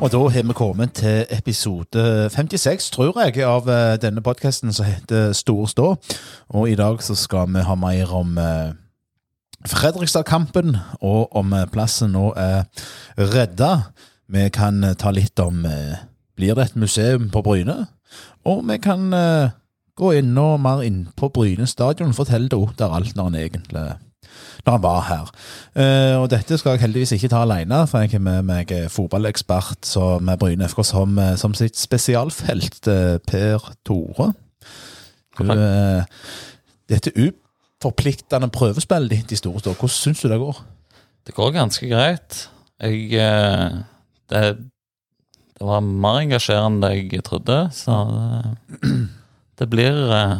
Og da har vi kommet til episode 56, tror jeg, av eh, denne podkasten som heter Stor stå. Og i dag så skal vi ha mer om eh, Fredrikstad-kampen, og om eh, plassen nå er redda. Vi kan ta litt om Blir det et museum på Bryne? Og vi kan gå enda mer inn på Bryne stadion fortelle til der alt når han egentlig når han var her. Eh, og dette skal jeg heldigvis ikke ta alene, for jeg har med meg eh, fotballekspert som Bryne FK som, eh, som sitt spesialfelt, eh, Per Tore. Du, eh, dette uforpliktende prøvespillet ditt i Store Stå, hvordan syns du det går? Det går ganske greit. Jeg eh, det, det var mer engasjerende enn jeg trodde, så eh, det blir eh,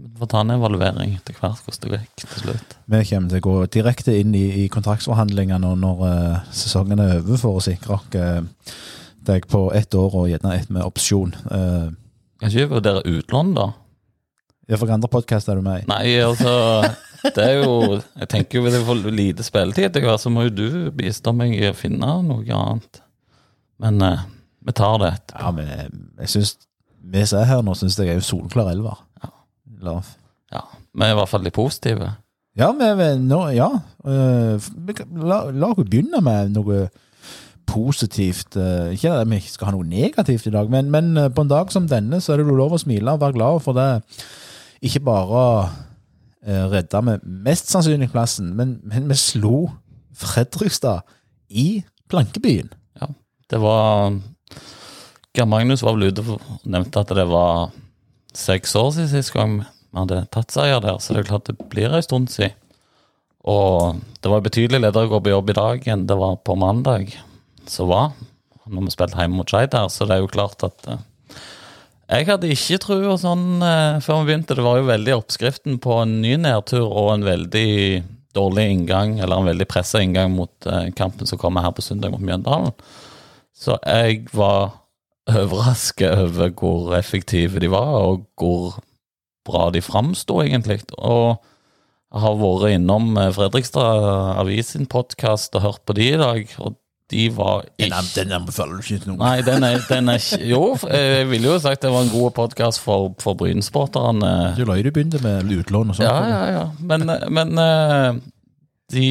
Vi får ta en evaluering etter hvert hvordan det gikk til slutt. Vi kommer til å gå direkte inn i, i kontraktsforhandlingene når uh, sesongen er over, for å sikre uh, deg på ett år og gjerne ett med opsjon. Uh, Kan ikke vi vurdere utlån, da? ja, for andre podkaster er du med i. Nei, altså Det er jo Jeg tenker jo hvis jeg får lite spilletid etter hvert, så må jo du bistå meg i å finne noe annet. Men eh, vi tar det. etterpå. Ja, men jeg, synes Vi som er her nå, syns jeg er jo solklar elver. Eller- Ja, Vi er i hvert fall litt positive. Ja, men no, ja. vi la, la oss begynne med noe positivt. øh, ikke at vi ikke skal ha noe negativt i dag, men, men øh, på en dag som denne så er det lov å smile og være glad for det. Ikke bare redda vi mest sannsynlig plassen, men, men vi slo Fredrikstad i Plankebyen. Ja, Det var Geir Magnus var vel ute og nevnte at det var seks år siden sist gang vi hadde tatt seier der, så det er klart det blir en stund siden. Og det var betydelig lettere å gå på jobb i dag enn det var på mandag, som var, når vi spilte hjemme mot Skeid her, så det er jo klart at eh, jeg hadde ikke trua sånn eh, før vi begynte. Det var jo veldig oppskriften på en ny nedtur og en veldig dårlig inngang, eller en veldig pressa inngang mot eh, kampen som kommer her på søndag mot Mjøndalen. Så jeg var overrasket over hvor effektive de var, og hvor bra de framsto, egentlig. Og jeg har vært innom eh, Fredrikstad Avis sin podkast og hørt på de i dag, og de var ikke den anbefaler du ikke til noen. Nei, den er, den er Jo, jeg ville jo sagt det var en god podkast for, for Bryn-sporterne. Du jo du begynte med utlån og sånt. Ja, ja, ja. Men, men eh, de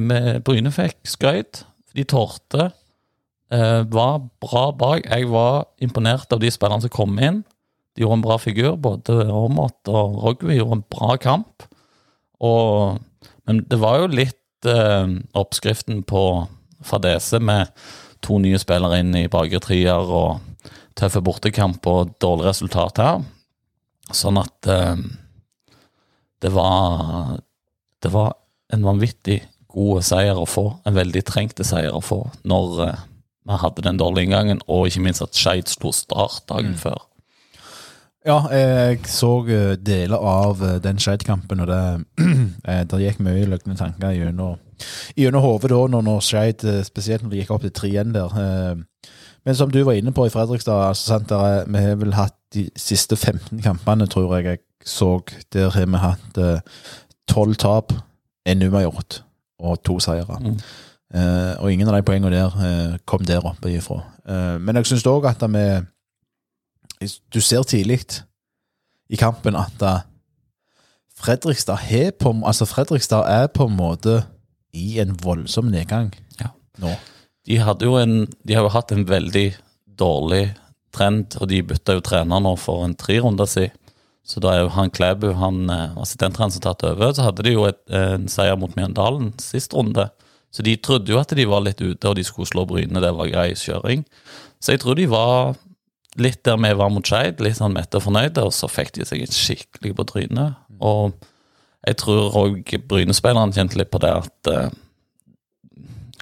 med Bryne fikk skryt. De tålte. Eh, var bra bak. Jeg var imponert av de spillerne som kom inn. De gjorde en bra figur. Både Aamodt og Rogvi gjorde en bra kamp. Og, men det var jo litt eh, oppskriften på fadese med to nye spillere inn i bakre trier og tøffe bortekamp og dårlig resultat her. Sånn at eh, det var Det var en vanvittig god seier å få. En veldig trengte seier å få når eh, vi hadde den dårlige inngangen, og ikke minst at Skeid slo Start dagen før. Ja, jeg så eh, deler av eh, den Skeid-kampen, og det eh, der gikk mye løgne tanker gjennom gjennom hodet da, når, når Skeid, spesielt når det gikk opp til 3-1 der. eh. Men som du var inne på i Fredrikstad, altså, sant, der, er- vi har vel hatt de siste 15 kampene, tror jeg jeg så, der har vi hatt tolv tap, en uavgjort og to seire. Mm. Eh, og ingen av de poengene der uh, kom der oppe ifra. Uh, men jeg syns òg at vi Du ser tidlig i kampen at Fredrikstad, på, altså Fredrikstad er på en måte i en voldsom nedgang Ja. nå. De, en, de har jo hatt en veldig dårlig trend, og de bytta jo trener nå for en tre runder siden. Så da er jo han Klæbu, han assistenttreneren som tatt over, så hadde de jo et, en seier mot Mjøndalen sist runde. Så de trodde jo at de var litt ute, og de skulle slå Bryne, det var grei kjøring. Så jeg tror de var litt der vi var mot Skeid, litt sånn mette og fornøyde, og så fikk de seg en skikkelig på trynet. Og jeg tror òg Bryne-spillerne kjente litt på det at eh,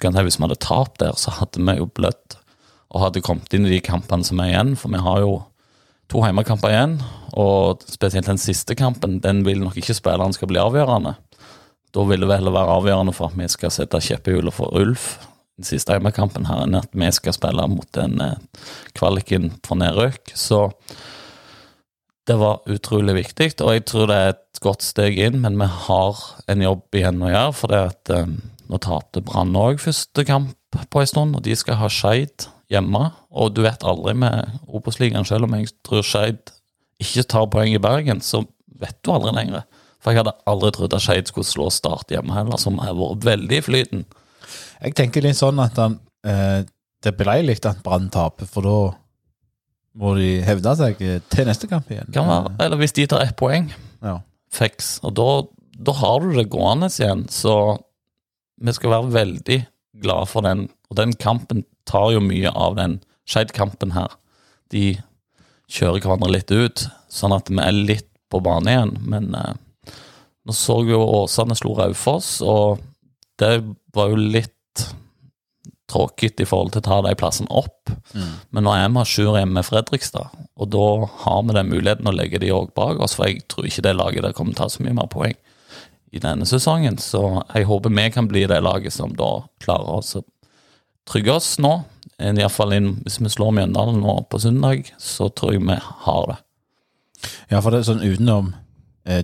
kan si, Hvis vi hadde tapt der, så hadde vi jo blødd og hadde kommet inn i de kampene som er igjen. For vi har jo to hjemmekamper igjen, og spesielt den siste kampen, den vil nok ikke spillerne skal bli avgjørende. Da vil det vel være avgjørende for at vi skal sette kjeppehjulet for Ulf den siste hjemmekampen her, enn at vi skal spille mot den eh, kvaliken for nedrykk. Så det var utrolig viktig, og jeg tror det er et godt steg inn, men vi har en jobb igjen å gjøre, for det at eh, nå tapte Brann òg første kamp på en stund, og de skal ha Skeid hjemme. Og du vet aldri med Obos-ligaen, selv om jeg tror Skeid ikke tar poeng i Bergen, så vet du aldri lenger. For jeg hadde aldri trodd at Skeid skulle slå Start hjemme heller, som har vært veldig i flyten. Jeg tenker litt sånn at han, eh, det ble litt at Brann taper, for da må de hevde seg eh, til neste kamp igjen. Kan være, eller hvis de tar ett poeng, Ja. fiks, og da, da har du det gående igjen. Så vi skal være veldig glad for den. Og den kampen tar jo mye av den Skeid-kampen her. De kjører hverandre litt ut, sånn at vi er litt på bane igjen. Men eh, nå så vi jo Åsane slo Raufoss, og det var jo litt tråkigt i forhold til å ta de plassene opp. Men nå er vi à hjemme med Fredrikstad, og da har vi den muligheten å legge de òg bak oss, for jeg tror ikke det laget der kommer til å ta så mye mer poeng i denne sesongen. Så jeg håper vi kan bli det laget som da klarer oss å trygge oss nå. Iallfall hvis vi slår Mjøndalen nå på søndag, så tror jeg vi har det. Ja, for det er sånn utenom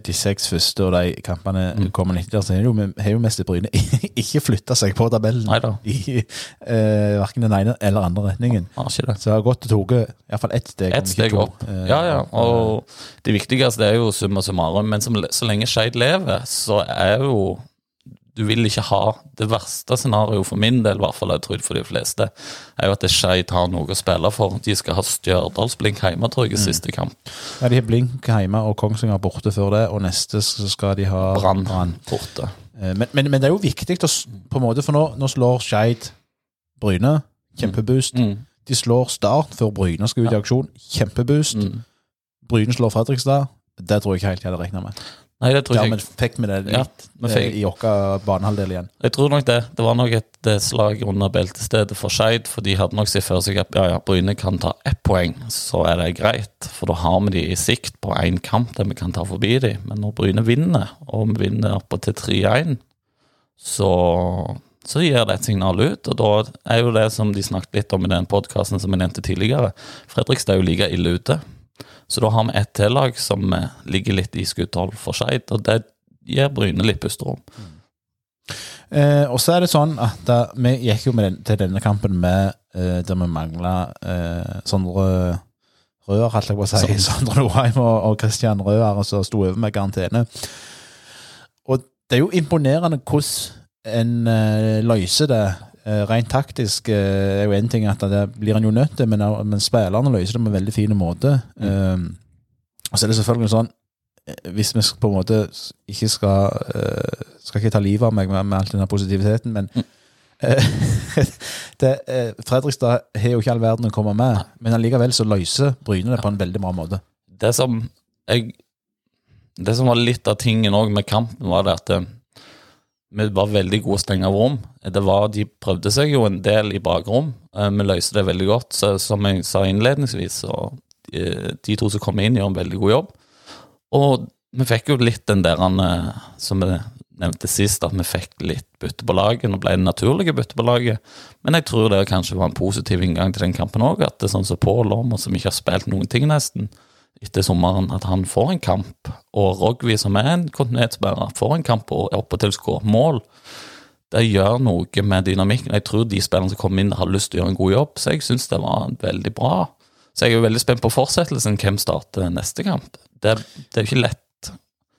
de seks første og de kampene Mm. kommer etter, så har det jo, har jo mest Bryne ikke flytta seg på tabellen Neida. i eh, verken den ene eller andre retningen. Har det. Så det har gått og tatt iallfall ett steg. Et steg opp. Eh, Ja, ja. Og det viktigste er jo summa summarum, men som, så lenge Skeid lever, så er jo Du vil ikke ha Det verste scenarioet for min del, i hvert fall jeg tror for de fleste, er jo at Skeid har noe å spille for. De skal ha Stjørdals-Blink hjemme, tror jeg, i siste kamp. Ja, De har Blink hjemme og Kongsvinger borte før det, og neste så skal de ha Brann Brann. borte. Eh, Men, men, men det er jo viktig å på en måte, for nå, nå slår Skeid Bryne. Kjempeboost. Mm. De slår Start før Bryne skal ut i aksjon. Kjempeboost. Mm. Bryne slår Fredrikstad. Det tror jeg ikke helt jeg hadde regna med. Nei, det tror jeg Dermed fikk vi det litt Ja, i vår banehalvdel igjen. Jeg tror nok det. Det var nok et slag under beltestedet for Skeid, for de hadde nok sett for seg at ja, ja, Bryne kan ta ett poeng, så er det greit. For da har vi de i sikt på én kamp der vi kan ta forbi de. Men når Bryne vinner, og vi vinner oppe til 3-1, så, så gir det et signal ut. Og da er jo det som de snakket litt om i den podkasten som jeg nevnte tidligere, Fredrikstad er jo like ille ute. Så da har vi ett tillag som eh, ligger litt i skuddhold for Skeid, og det gir Bryne litt pusterom. Eh, og så er det sånn at da, vi gikk jo med den, til denne kampen med eh, der vi mangla eh, Sondre Røer, holdt jeg på å si. Sondre Norheim og, og Christian Røer, som sto over med karantene. Og det er jo imponerende hvordan en eh, løser det. Eh, rent taktisk eh, er jo én ting at det blir en jo nødt til, men, men spillerne løser det på en veldig fin måte. Eh, og så er det selvfølgelig sånn eh, Hvis vi på en måte ikke skal eh, Skal ikke ta livet av meg med, med all den positiviteten, men eh, det, eh, Fredrikstad har jo ikke all verden å komme med, men allikevel så løser Bryne det på en veldig bra måte. det som jeg Det som var litt av tingen òg med kampen, var det at eh, vi var veldig gode å stenge av rom. Det var, de prøvde seg jo en del i bakrom. Eh, Vi løste det veldig godt. Så, som jeg sa innledningsvis, så de, de to som kom inn, gjør en veldig god jobb. Og vi fikk jo litt den der eh, som vi nevnte sist, at vi fikk litt bytte på laget. Nå ble det naturlige bytte på laget, men jeg tror det kanskje var en positiv inngang til den kampen òg. At det er sånn som Pål Lommer, som ikke har spilt noen ting nesten etter sommeren, at han får en kamp. Og Rogvi, som er en kontinuitetsbærer, får en kamp og er oppe til å skåre mål. Det gjør noe med dynamikken. Jeg tror de spillerne som kommer inn, har lyst til å gjøre en god jobb, så jeg syns det var veldig bra. Så jeg er jo veldig spent på fortsettelsen. Hvem starter neste kamp? Det, det er jo ikke lett.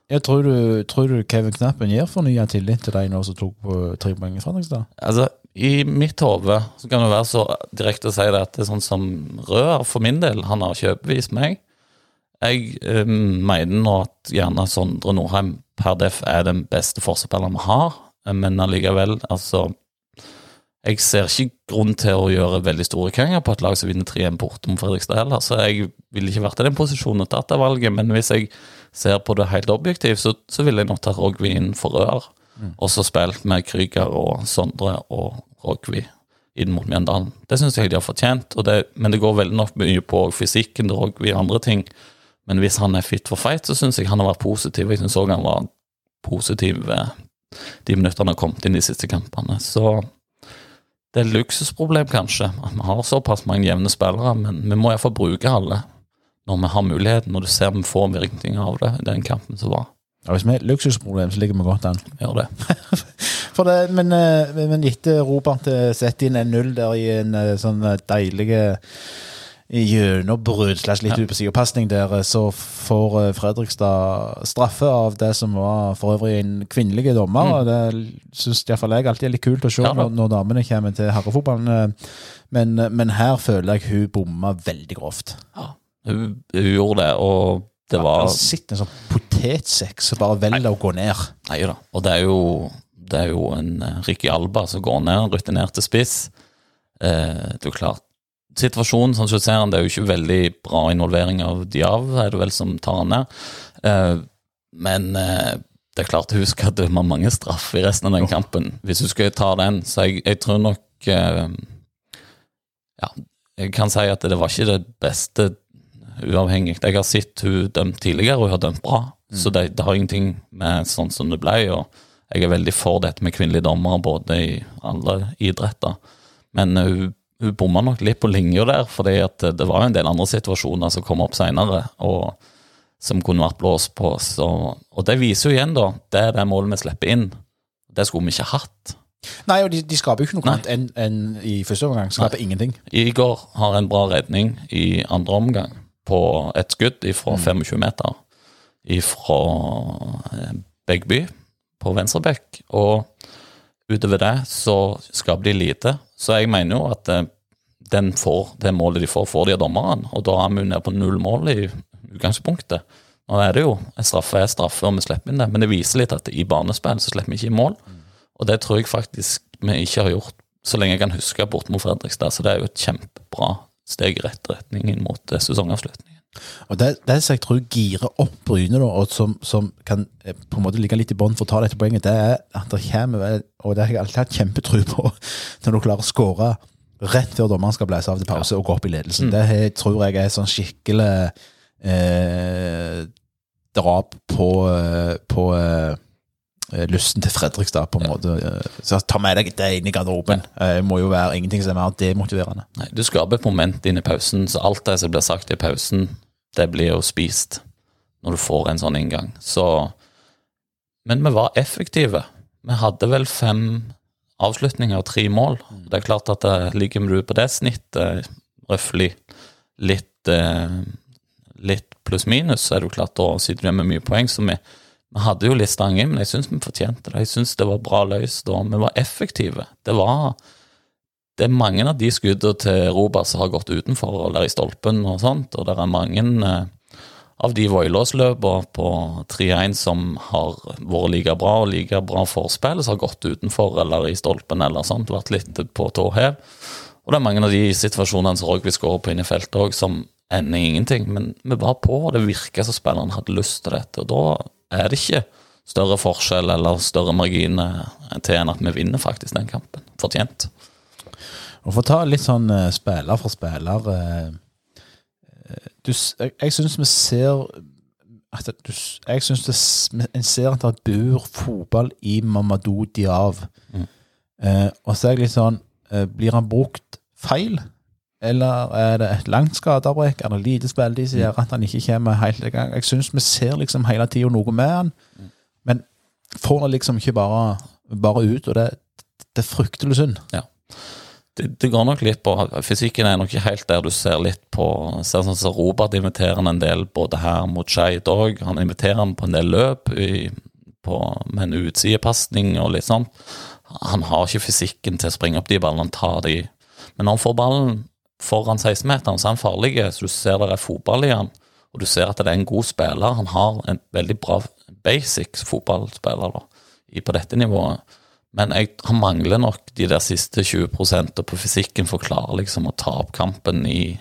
Jeg tror du, tror du Kevin Knappen gir fornya tillit til de nå som tok på tre poeng i Fredrikstad? Altså, I mitt hode så kan det være så direkte å si det at det er sånn som Røer, for min del, han har kjøpevist meg. Jeg eh, mener nå at gjerne Sondre Nordheim per def er den beste forsvarsspilleren vi har, men allikevel, altså Jeg ser ikke grunn til å gjøre veldig store krenger på et lag som vinner 3-1 borte mot Fredrikstad heller, så jeg ville ikke vært i den posisjonen og tatt det valget, men hvis jeg ser på det helt objektivt, så, så ville jeg nok tatt Rogvi inn for Røer, og så spilt med Krüger og Sondre og Rogvi inn mot Mjøndalen. Det syns jeg de har fortjent, og det, men det går veldig nok mye på fysikken til Rogvi og andre ting. Men hvis han er fit for fight, så syns jeg han har vært positiv. Jeg syns òg han var positiv eh, de minuttene han har kommet inn de siste kampene. Så det er et luksusproblem, kanskje, at vi har såpass mange jevne spillere, men vi må iallfall bruke alle når vi har muligheten, når du ser vi får virkninger av det i den kampen som var. Ja, hvis vi har et luksusproblem, så ligger vi godt an. Gjør det. Det, men, eh, men etter Robert eh, setter inn en null der i en sånn eh, deilig gjennombrudd slash litt ut på sidepasning der, eh, så får eh, Fredrikstad straffe av det som var for øvrig en kvinnelig dommer. og Det syns iallfall jeg alltid er litt kult å se Ja, når, når damene kommer til herrefotballen. eh, Men, men her føler jeg hun bomma veldig grovt. Ja, hun, hun gjorde det, og det var har sett en sånn potetsekk som bare velger å gå ned. Nei da. Og det er jo, det er jo en Ricky Alba som går ned, rutinert til spiss. Eh, det er jo klart Situasjonen sånn som du ser han, det er jo ikke veldig bra involvering av Diav, er det vel som tar han ned. Eh, men eh, det er klart hun skal dømme mange straff i resten av den kampen. Hvis hun skal ta den, så jeg, jeg tror nok eh, Ja, jeg kan si at det var ikke det beste uavhengig. Jeg har sett hun dømt tidligere, og hun har dømt bra. Så det, det har ingenting med sånn som det ble. Og jeg er veldig for dette med kvinnelige dommere, både i alle idretter. Men hun, hun bomma nok litt på linja der, fordi at det var jo en del andre situasjoner som kom opp seinere, som kunne vært blåst på. Så, og det viser jo igjen, da, det er det målet vi slipper inn. Det skulle vi ikke hatt. Nei, og de, de skaper jo ikke noe annet enn en, i første omgang. Skaper ingenting. Igor har en bra redning i andre omgang på et skudd fra 25 meter fra Begby på venstrebekk. Og utover det så skaper de lite. Så jeg mener jo at eh, den får, det målet de får, får de av dommeren. Og da er vi jo nede på null mål i utgangspunktet. Nå er det jo en straffe er straffe, og vi slipper inn det, men det viser litt at i banespill så slipper vi ikke i mål. Og det tror jeg faktisk vi ikke har gjort så lenge jeg kan huske bort mot Fredrikstad. Så det er jo et kjempebra steg i rett retning inn mot eh, sesongavslutningen. Og det, det som jeg tror girer opp Bryne, og som, som kan eh, på en måte ligge litt i bånn for å ta dette poenget, det er at det kommer Og det har jeg alltid hatt kjempetro på, når du klarer å skåre rett før dommeren skal blæse av til pause og gå opp i ledelsen. Det jeg tror jeg er sånn skikkelig eh, drap på, eh, på eh, lysten til Fredrikstad, på en måte. Eh, Så ta med deg det inn i garderoben. Det må jo være ingenting som er mer demotiverende. Nei, Du skaper et moment inn i pausen, så alt det som blir sagt i pausen, det blir jo spist når du får en sånn inngang. Så Men vi var effektive. Vi hadde vel fem avslutninger og tre mål. Det er klart at det ligger du på det snittet, røftlig litt, eh, litt pluss-minus, så er det jo klart da sitter du med mye poeng. Så vi, vi hadde jo litt stang i, men jeg syns vi fortjente det. Jeg syns det var bra løst, og vi var effektive. Det var det er mange av de skuddene til Robert som har gått utenfor eller i stolpen og sånt, og det er mange eh, av de Voilås-løpene på 3-1 som har vært like bra og like bra forspill, som har gått utenfor eller i stolpen eller sånt, vært litt på tå hev. Og det er mange av de situasjonene som Rogvi skårer på inne i feltet òg, som ender ingenting. Men vi var på, og det virka som spillerne hadde lyst til dette. Og da er det ikke større forskjell eller større marginer til enn at vi vinner faktisk den kampen. Fortjent. Og for å ta litt sånn eh, spiller for spiller eh, eh, du, s- Jeg, jeg syns vi ser at det- du, s- Jeg syns det s- en ser at det bor fotball i Mamadou Diav. Eh, og så er jeg litt sånn eh, Blir han brukt feil? Eller er det et langt skadeavbrekk? Er det lite spilletid som gjør at han ikke kommer helt i gang? Jeg syns vi ser liksom hele tida noe med han, men får det liksom ikke bare, bare ut. Og det, det er fryktelig synd. Det, det går nok litt på Fysikken er nok ikke helt der du ser litt på Ser sånn som Robert inviterer han en del både her mot Skeid òg. Han inviterer han på en del løp i, på, med en utsidepasning og litt sånn. Han har ikke fysikken til å springe opp de ballene, ta de Men når han får ballen foran 16-meteren, så er han farlig. Så du ser det er fotball i han, og du ser at det er en god spiller. Han har en veldig bra basic fotballspiller da, på dette nivået. Men jeg, mangler nok de der siste 20% på fysikken for å klare liksom å ta opp kampen i,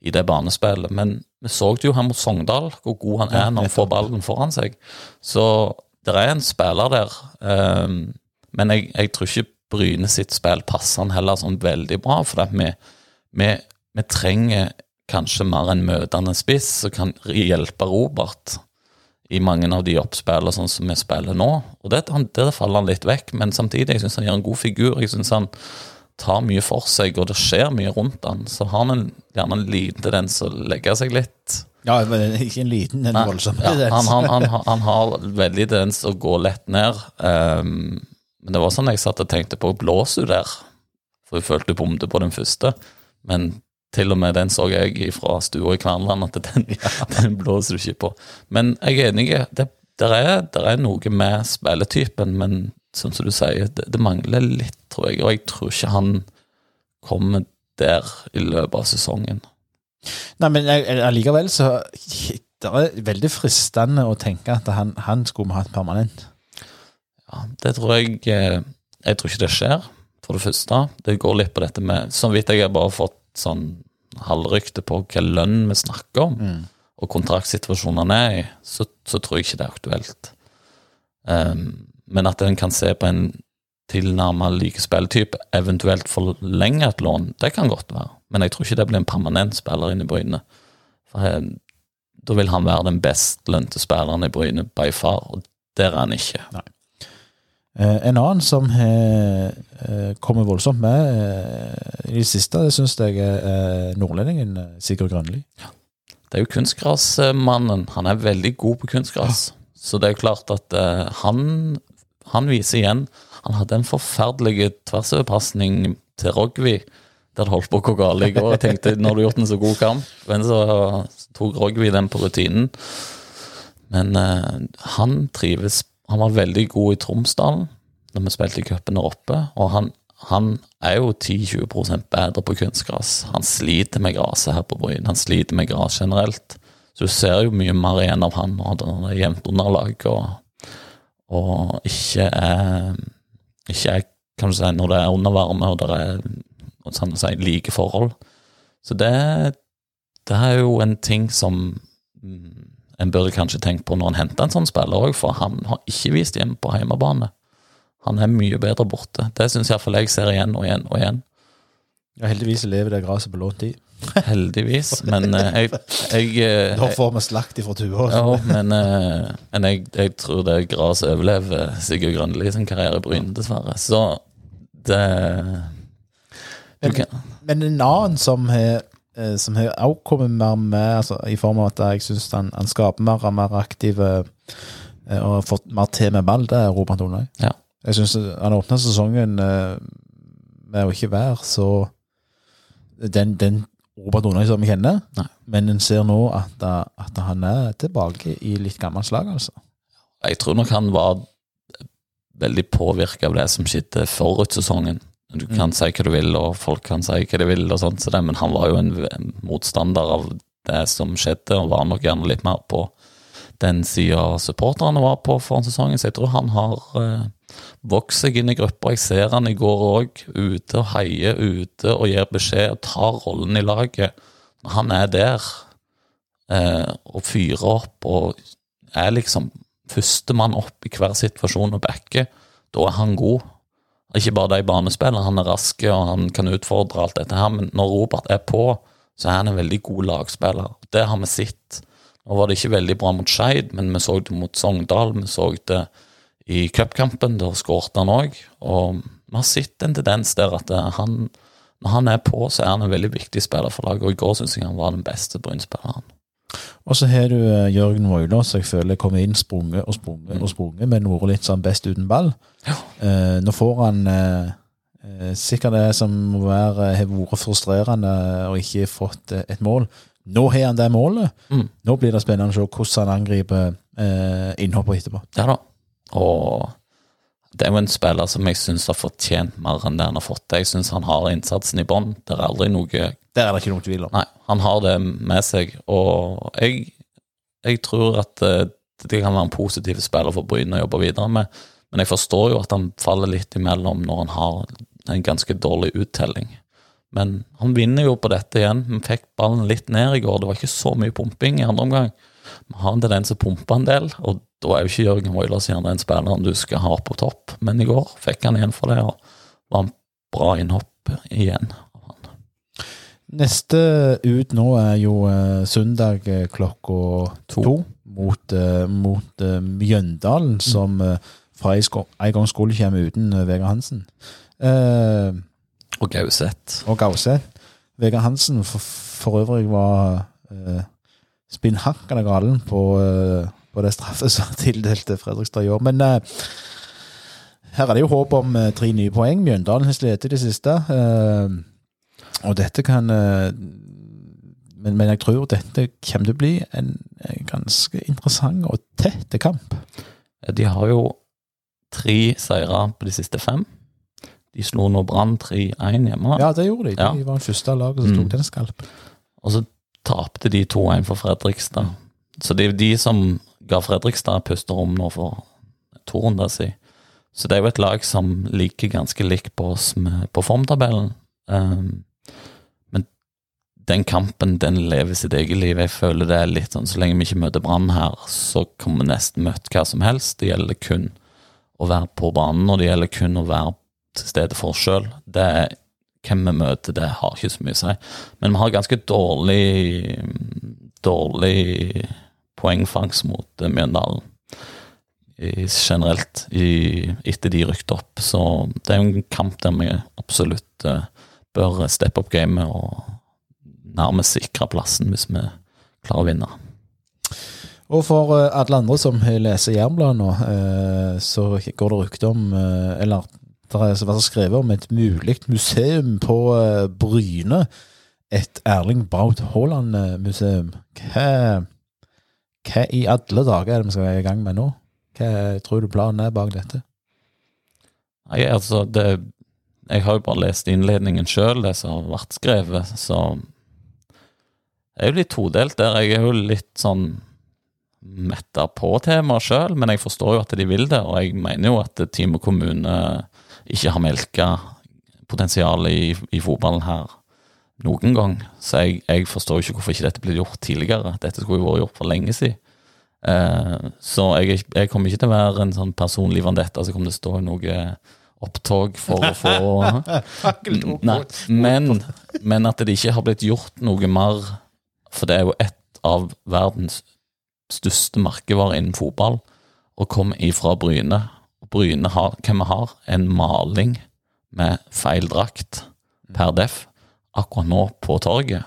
i det banespillet. Men vi så det jo her mot Sogndal, hvor god han er når han får ballen foran seg. Så det er en spiller der, Um, men jeg, jeg tror ikke Bryne sitt spill passer han heller sånn veldig bra. For vi, vi, vi trenger kanskje mer en møtende spiss som kan hjelpe Robert i mange av de oppspillene sånn som vi spiller nå. Og det, det faller han litt vekk, men samtidig jeg synes han gjør en god figur. Jeg synes han tar mye for seg, og det skjer mye rundt han. Så har han en, gjerne en liten tendens å legge seg litt Ja, men ikke en liten, en voldsom ja, tendens. han, han, han, han har veldig tendens til å gå lett ned. Um, men det var sånn jeg satt og tenkte på Blåser du der? For jeg følte jeg bomte på den første. Men til og med den så jeg fra stua i Kverneland at den, den, blåser du ikke på. Men jeg er enig. Det, der er, der er noe med spilletypen, men sånn som du sier, det, det, mangler litt, tror jeg. Og jeg tror ikke han kommer der i løpet av sesongen. Nei, men allikevel så Det er veldig fristende å tenke at han, han skulle vi hatt permanent. Ja, det tror jeg eh, Jeg tror ikke det skjer, for det første. Det går litt på dette med Så vidt jeg har bare fått sånn halvrykte på hva lønn vi snakker om, mm. og kontraktsituasjonen han er i, så, så, tror jeg ikke det er aktuelt. Um, men at en kan se på en tilnærmet like spilletype, eventuelt forlenge et lån, det kan godt være. Men jeg tror ikke det blir en permanent spiller inn i Bryne. For jeg, Da vil han være den best lønte spilleren i Bryne by far, og der er han ikke. Nei. Eh, en annen som har eh, kommet voldsomt med eh, i det siste, det syns jeg er nordlendingen Sigurd Grønli. Det er jo kunstgrasmannen. Han er veldig god på kunstgras. Så det er jo klart at han, han viser igjen Han hadde en forferdelig tversoverpasning til Rogvi der det holdt på å gå galt i går. Jeg tenkte, når du har gjort en så god kamp, men så tok Rogvi den på rutinen. Men han trives han var veldig god i Tromsdalen når vi spilte i cupen der oppe, og han, han er jo 10-20% bedre på kunstgras. Han sliter med gresset her på Bryn, han sliter med gress generelt. Så du ser jo mye mer igjen av han når det er jevnt underlag og, og ikke er Ikke er, kan du si, når det er undervarme og det er sånn si, like forhold. Så det, det er jo en ting som mm, en burde kanskje tenkt på når en henter en sånn spiller òg, for han har ikke vist hjem på hjemmebane. Han er mye bedre borte. Det syns iallfall jeg ser igjen og igjen og igjen. Ja, Heldigvis lever det gresset på lånt tid. Heldigvis, men uh, jeg, jeg, Da får vi slakt ifra tua. Ja, men, uh, men jeg, jeg, tror det gresset overlever Sigurd Grønli sin karriere i Bryn, dessverre. Så det men, men en annen som har Eh, som har også kommet mer med, altså, i form av at jeg syns han, han, skaper mer og mer aktive eh, og har fått mer til med ball, det er Robert Olnøy. Ja. Jeg syns han åpna sesongen eh, med å ikke være så den, den Robert Olnøy som vi kjenner, Nei. men en ser nå at, at, han er tilbake i litt gammelt slag, altså. Jeg tror nok han var veldig påvirka av det som skjedde forut sesongen. Du kan si hva du vil, og folk kan si hva de vil, og sånt, så det, men han var jo en, motstander av det som skjedde, og var nok gjerne litt mer på den sida supporterne var på foran sesongen. Så jeg tror han har eh, vokst seg inn i grupper. Jeg ser han i går òg, ute og heier ute og gir beskjed og tar rollen i laget. Han er der eh, og fyrer opp og er liksom førstemann opp i hver situasjon og backer, da er han god. Ikke bare de banespillene, han er rask og han kan utfordre alt dette her, men når Robert er på, så er han en veldig god lagspiller. Det har vi sett. Nå var det ikke veldig bra mot Skeid, men vi så det mot Sogndal. Vi så det i cupkampen, der skåret han òg. Og vi har sett en tendens der at han, når han er på, så er han en veldig viktig spiller for laget. Og i går syns jeg han var den beste Bryn-spilleren. Og så har du uh, Jørgen Voilås, som jeg føler kommer inn sprunget og sprunget mm. og sprunget, men vært litt sånn best uten ball. Ja. Uh, nå får han eh, sikkert det som må være, har vært frustrerende og ikke fått et mål. Nå har han det målet. Mm. Nå blir det spennende å se hvordan han angriper eh, innhoppet etterpå. Ja da. Og det er jo en spiller som jeg syns har fortjent mer enn det han har fått. Jeg syns han har innsatsen i bånn. Det er aldri noe Det er det ikke noe tvil om. Nei, han har det med seg. Og jeg, jeg tror at eh, det kan være en positiv spiller for Bryne å jobbe videre med. Men jeg forstår jo at han faller litt imellom når han har en ganske dårlig uttelling. Men han vinner jo på dette igjen. Vi fikk ballen litt ned i går. Det var ikke så mye pumping i andre omgang. Vi har en tendens til å pumpe en del, og da er jo ikke Jørgen Woilers gjerne den spilleren du skal ha på topp, men i går fikk han igjen for det, og var en bra innhopp igjen. Neste ut nå er jo uh, søndag uh, klokka to, to mot, uh, mot Mjøndalen, mm. som fra en gang skulle komme uten Vegard Hansen. og Gauseth. Og Gauseth. Vegard Hansen for, for øvrig var uh, spinnhakkende galen på på det straffet som tildelte Fredrikstad i år. Men uh, her er det jo håp om eh, tre nye poeng. Mjøndalen har slitt i det siste. eh, og dette kan eh, men, men jeg tror dette kommer til å bli en, en ganske interessant og tett kamp. De har jo tre seire på de siste fem. De slo nå Brann 3-1 hjemme. Ja, det gjorde de. De Ja. var det første laget som tok Mm. den skalpen. Og så tapte de 2-1 for Fredrikstad. Så det er jo de som ga Fredrikstad pusterom nå for to runder siden. Så det er jo et lag som liker ganske likt på oss med, på formtabellen. Um, men den kampen, den lever sitt eget liv. Jeg føler det er litt sånn så lenge vi ikke møter Brann her, så kan vi nesten møte hva som helst. Det gjelder kun å være på banen, og det gjelder kun å være til stede for oss sjøl. Det er hvem vi møter, det har ikke så mye å si. Men vi har ganske dårlig dårlig poengfangst mot eh, Mjøndalen generelt i, etter de rykte opp. Så det er en kamp der vi absolutt eh, bør steppe opp gamet og nærmest sikre plassen hvis vi klarer å vinne. Og for eh, alle andre som leser Jernbladet nå, så går det rykte om Eller det er vært skrevet om et mulig museum på eh, Bryne. Et Erling Braut Haaland-museum. Hva, hva i alle dager er det vi skal være i gang med nå? Hva tror du planen er bak dette? Nei, altså det, Jeg har jo bare lest innledningen sjøl, det som har vært skrevet, så Jeg er jo litt todelt der. Jeg er jo litt sånn metta på temaet sjøl, men jeg forstår jo at de vil det, og jeg mener jo at Time kommune ikke har melka potensialet i, i fotballen her noen gang. Så jeg, jeg forstår ikke hvorfor ikke dette ble gjort tidligere. Dette skulle jo vært gjort for lenge siden. Eh, så jeg, jeg kommer ikke til å være en sånn personlig vendetta som kommer til å stå i noe opptog for å få Nei, men, men at det ikke har blitt gjort noe mer For det er jo et av verdens største merkevarer innen fotball, og komme ifra Bryne. Bryne har, hvem vi har, en maling med feil drakt per def akkurat nå på torget.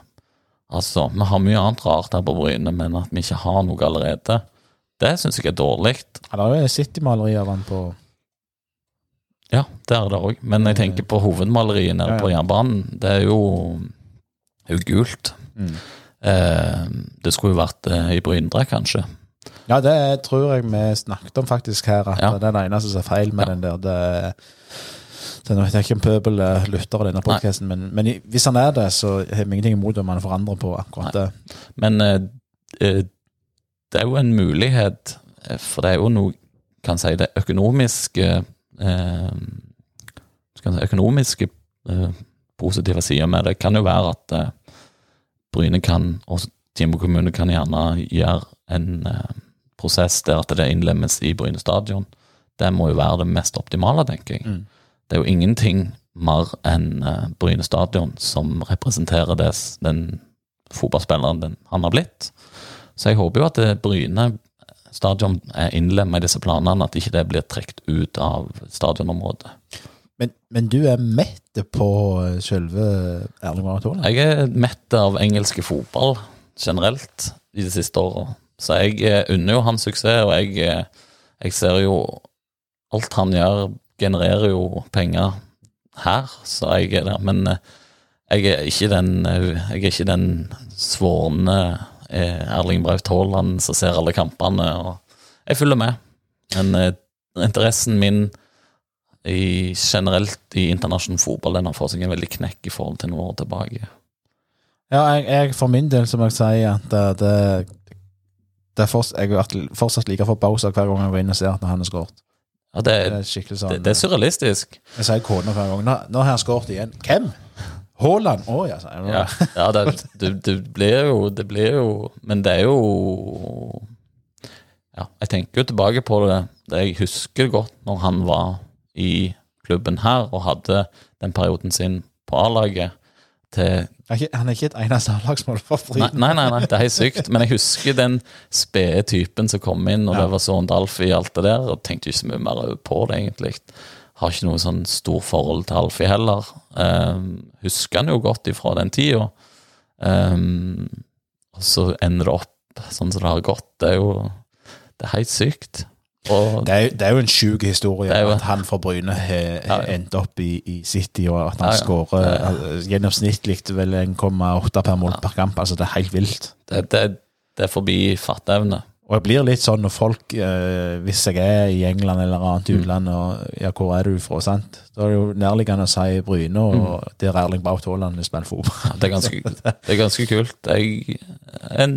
Altså, vi har mye annet rart her på Bryne, men at vi ikke har noe allerede, det syns jeg er dårlig. Ja, det er jo City-maleri av han på Ja, det er det òg. Men jeg tenker på hovedmaleriet nede Ja, ja. på jernbanen. Det er jo, det er jo gult. Mm. Eh, det skulle jo vært eh, i Bryndre, kanskje. Ja, det tror jeg vi snakket om faktisk her, at Ja. det er det eneste som er feil med Ja. den der. Det, det er ikke en pøbel eh, lytter av denne podkasten, men, men hvis han er det, så har vi ingenting imot om han forandrer på akkurat det. Men eh, eh, det er jo en mulighet, for det er jo noe kan si det økonomiske skal si, økonomiske positive sider med det kan jo være at Bryne kan, og Timbo kommune kan gjerne gjøre en prosess der at det innlemmes i Bryne stadion. Det må jo være det mest optimale, tenker jeg. Mm. Det er jo ingenting mer enn eh, Bryne stadion som representerer det, den fotballspilleren den, han har blitt. Så jeg håper jo at det Bryne stadion er innlemmet i disse planene, at ikke det blir trukket ut av stadionområdet. Men, men du er mett på eh, selve Erling Braut Haaland? Jeg er mett av engelske fotball generelt i de siste åra, så jeg eh, unner jo hans suksess, og jeg, eh, jeg ser jo Alt han gjør, genererer jo penger her, så jeg er der. Men eh, jeg er ikke den, jeg er ikke den svorne Erling Braut Haaland som ser alle kampene, og jeg følger med. Men interessen min i, generelt i internasjonal fotball den har fått seg en veldig knekk i forhold til noen år tilbake. Ja, jeg, jeg for min del, som jeg sier, at det, det, det er fortsatt, jeg er fortsatt like forbausa hver gang jeg går inn og ser at han har skåret. Ja, det, Det er sånn det, det er surrealistisk. Jeg sier kona hver gang. Nå, nå har han skåret igjen. Hvem? Haaland? Å ja, sier jeg. Ja, ja det, det, det blir jo Det blir jo Men det er jo Ja, jeg tenker jo tilbake på det. det jeg husker godt når han var i klubben her og hadde den perioden sin på A-laget til Han er ikke- et eneste A-lagsmål for Nei, nei, nei, nei, det er helt sykt. Men jeg husker den spede typen som kom inn, og Ja. det var sånn Alfie og alt det der, og tenkte ikke så mye mer på det, egentlig. Har ikke noe sånn stor forhold til Alfie heller. Um, husker han jo godt ifra den tida. Um, og så ender det opp sånn som det har gått. Det er jo det er helt sykt. Og Det er, det er jo en sjuk historie jo- at han fra Bryne har ja. endt opp i, i City, og at han Ja, ja. skårer ja. gjennomsnittlig vel 1,8 per mål per kamp. Altså, det er helt vilt. det, det, det er forbi fatteevne. Og jeg blir litt sånn når folk, eh, hvis jeg er i England eller annet Mm. utland, og ja, hvor er du fra, sant? Da er det jo nærliggende å si Bryne, og Mm. der Erling Braut Haaland spiller fotball. Ja, Det er ganske, det er ganske kult. Jeg er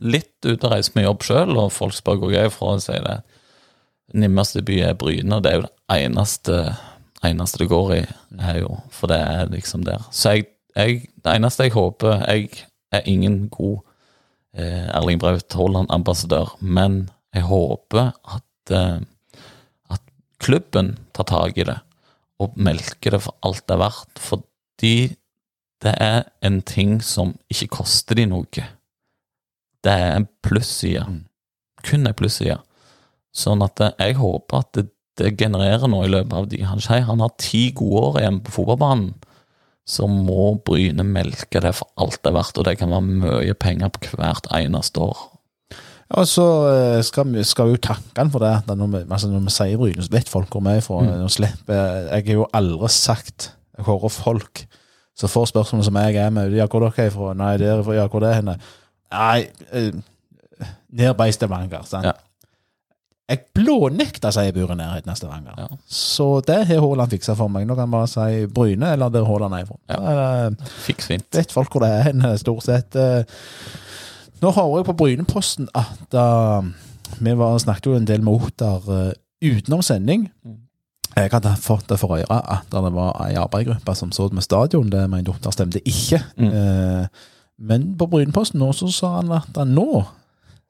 litt ute og reiser med jobb sjøl, og folk spør hvor jeg er fra, og sier det. Nærmeste by er Bryne, og det er jo det eneste, eneste det går i, er jo, for det er liksom der. Så jeg, jeg, det eneste jeg håper Jeg er ingen god eh, Erling Braut Haaland-ambassadør, men jeg håper at, eh, at klubben tar tak i det og melker det for alt det er verdt. Fordi det er en ting som ikke koster de noe. Det er en plusside. Mm. Kun en plusside. Sånn at eh, jeg håper at det, det genererer noe i løpet av de Han sier han har ti gode år igjen på fotballbanen. Så må Bryne melke det for alt det er verdt, og det kan være mye penger på hvert eneste år. Og så eh, skal vi, skal vi jo takke han for det. at Når vi, altså når vi sier Bryne, så vet folk hvor vi er fra. Mm. Slipper Jeg har jo aldri sagt Jeg hører folk som får spørsmål som jeg er med. Ja, hvor dere er fra? Nei, der er. Ja, hvor det er henne? Nei, eh, i Stavanger. Sant? Ja. Jeg blånekta seg i buret nærhet neste av Stavanger. Ja. Så det har Haaland fiksa for meg. Nå kan jeg bare si Bryne, eller der Haaland er fra. Ja. Da er det- Fiks fint. vet folk hvor det er hen, stort sett. Eh, Nå hører jeg på Bryneposten at uh, vi var, snakket jo en del med Otter uh, utenom sending. Mm. Jeg hadde fått det for øre at det var ei arbeidsgruppe som så med stadion. Det mente Otter stemte ikke. Mm. Uh, men på Bryneposten nå så sa han at han nå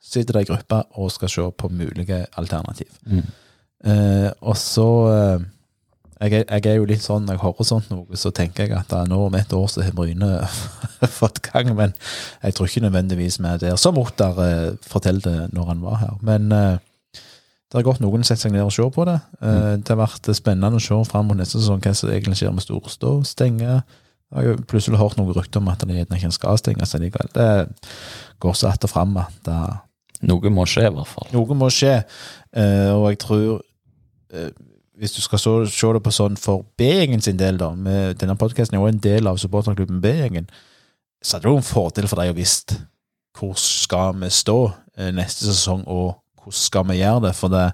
sitter det ei gruppe og skal se på mulige alternativ. Mm. Eh, og så eh, jeg, jeg er jo litt sånn, når jeg hører sånt noe, så tenker jeg at da, nå om et år så har Bryne fått gang, men jeg tror ikke nødvendigvis vi er der. Som Ottar eh, fortalte når han var her. Men eh, det har gått noen setter seg ned og ser på det. Eh, det har vært spennende å se fram mot neste sesong hva som egentlig skjer med Storstå. Stenge. Jeg har jo plutselig hørt noen rykter om at det gjerne ikke skal stenges likevel. Det går så att og fram at eh, Noe må skje, i hvert fall. noe må skje, uh, og jeg tror uh, Hvis du skal så, se det på sånn for B-gjengen sin del, da med Denne podkasten er jo en del av supporterklubben B-gjengen. Så hadde det jo en fordel for deg å visst hvor skal vi stå eh, neste sesong, og hvordan skal vi gjøre det? For det,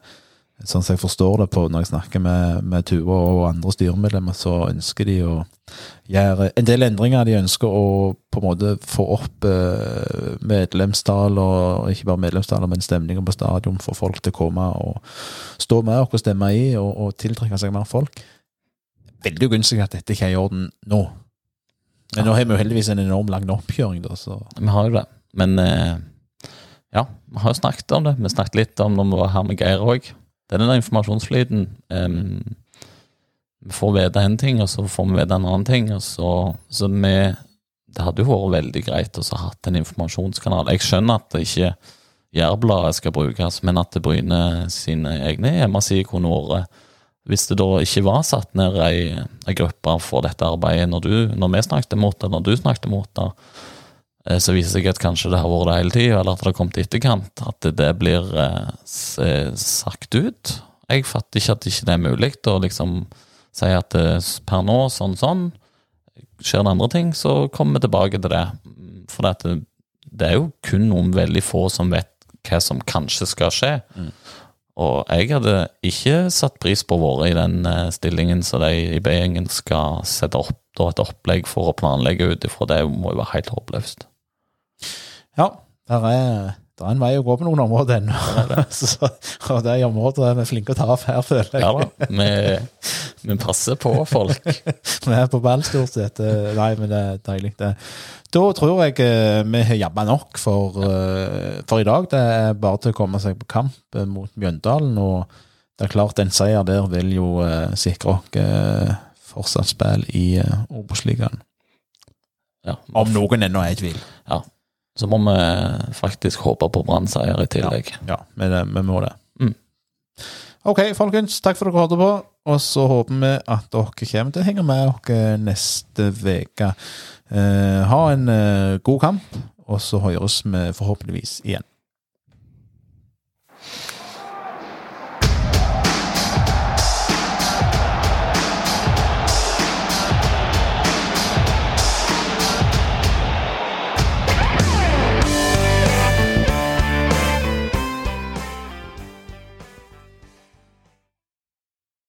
sånn som jeg forstår det på når jeg snakker med, med Tuva og andre styremedlemmer, så ønsker de å gjøre en del endringer. De ønsker å på en måte få opp eh, medlemstall, og ikke bare medlemstall, men stemninger på stadion, for folk til å komme og stå med og stemme i, og, og tiltrekke seg mer folk. Veldig ugunstig at dette ikke er i orden nå. Men nå har vi jo heldigvis en enorm lang oppkjøring, da, så Vi har jo det. Men eh, ja, vi har jo snakket om det. Vi snakket litt om det når vi var her med Geir òg. Det den der informasjonsflyten. em, vi får vite en ting, og så får vi vite en annen ting. Og så, så vi Det hadde jo vært veldig greit å ha hatt en informasjonskanal. Jeg skjønner at det ikke Jærbladet skal brukes, men at det Bryne sine egne hjemmesider kunne vært Hvis det da ikke var satt ned ei, ei gruppe for dette arbeidet når, du, når vi snakket mot det, når du snakket mot det, så viser det seg at kanskje det har vært det hele tida, eller at det har kommet i etterkant. At det, blir eh, eh, sagt ut. Jeg fatter ikke at det ikke er mulig å liksom si at eh, per nå, sånn, sånn. Skjer det andre ting, så kommer vi tilbake til det. For det, det er jo kun noen veldig få som vet hva som kanskje skal skje. Og jeg hadde ikke satt pris på å være i den eh, stillingen så de i B-gjengen skal sette opp da, et opplegg for å planlegge ut ifra. Det må jo være helt håpløst. Ja, der er, der er en vei å gå på noen områder ennå. Og det er områder vi er flinke å ta av her, føler jeg. Ja da, vi, vi passer på folk. Vi er på ball stort sett. Nei, men det er deilig, det. Da tror jeg eh, vi har jabba nok for, eh, for i dag. Det er bare til å komme seg på kamp eh, mot Mjøndalen. Og det er klart, en seier der vil jo sikre oss fortsatt spill i Obos-ligaen. Ja. Om noen ennå er i tvil. ja. Så må vi faktisk håpe på brannseier i tillegg. Ja, vi, ja, må det. Mm. Ok, folkens. Takk for at dere hørte på. Og så håper vi at dere kommer til å henge med oss neste uke. Eh, ha en eh, god kamp, og så høres vi forhåpentligvis igjen.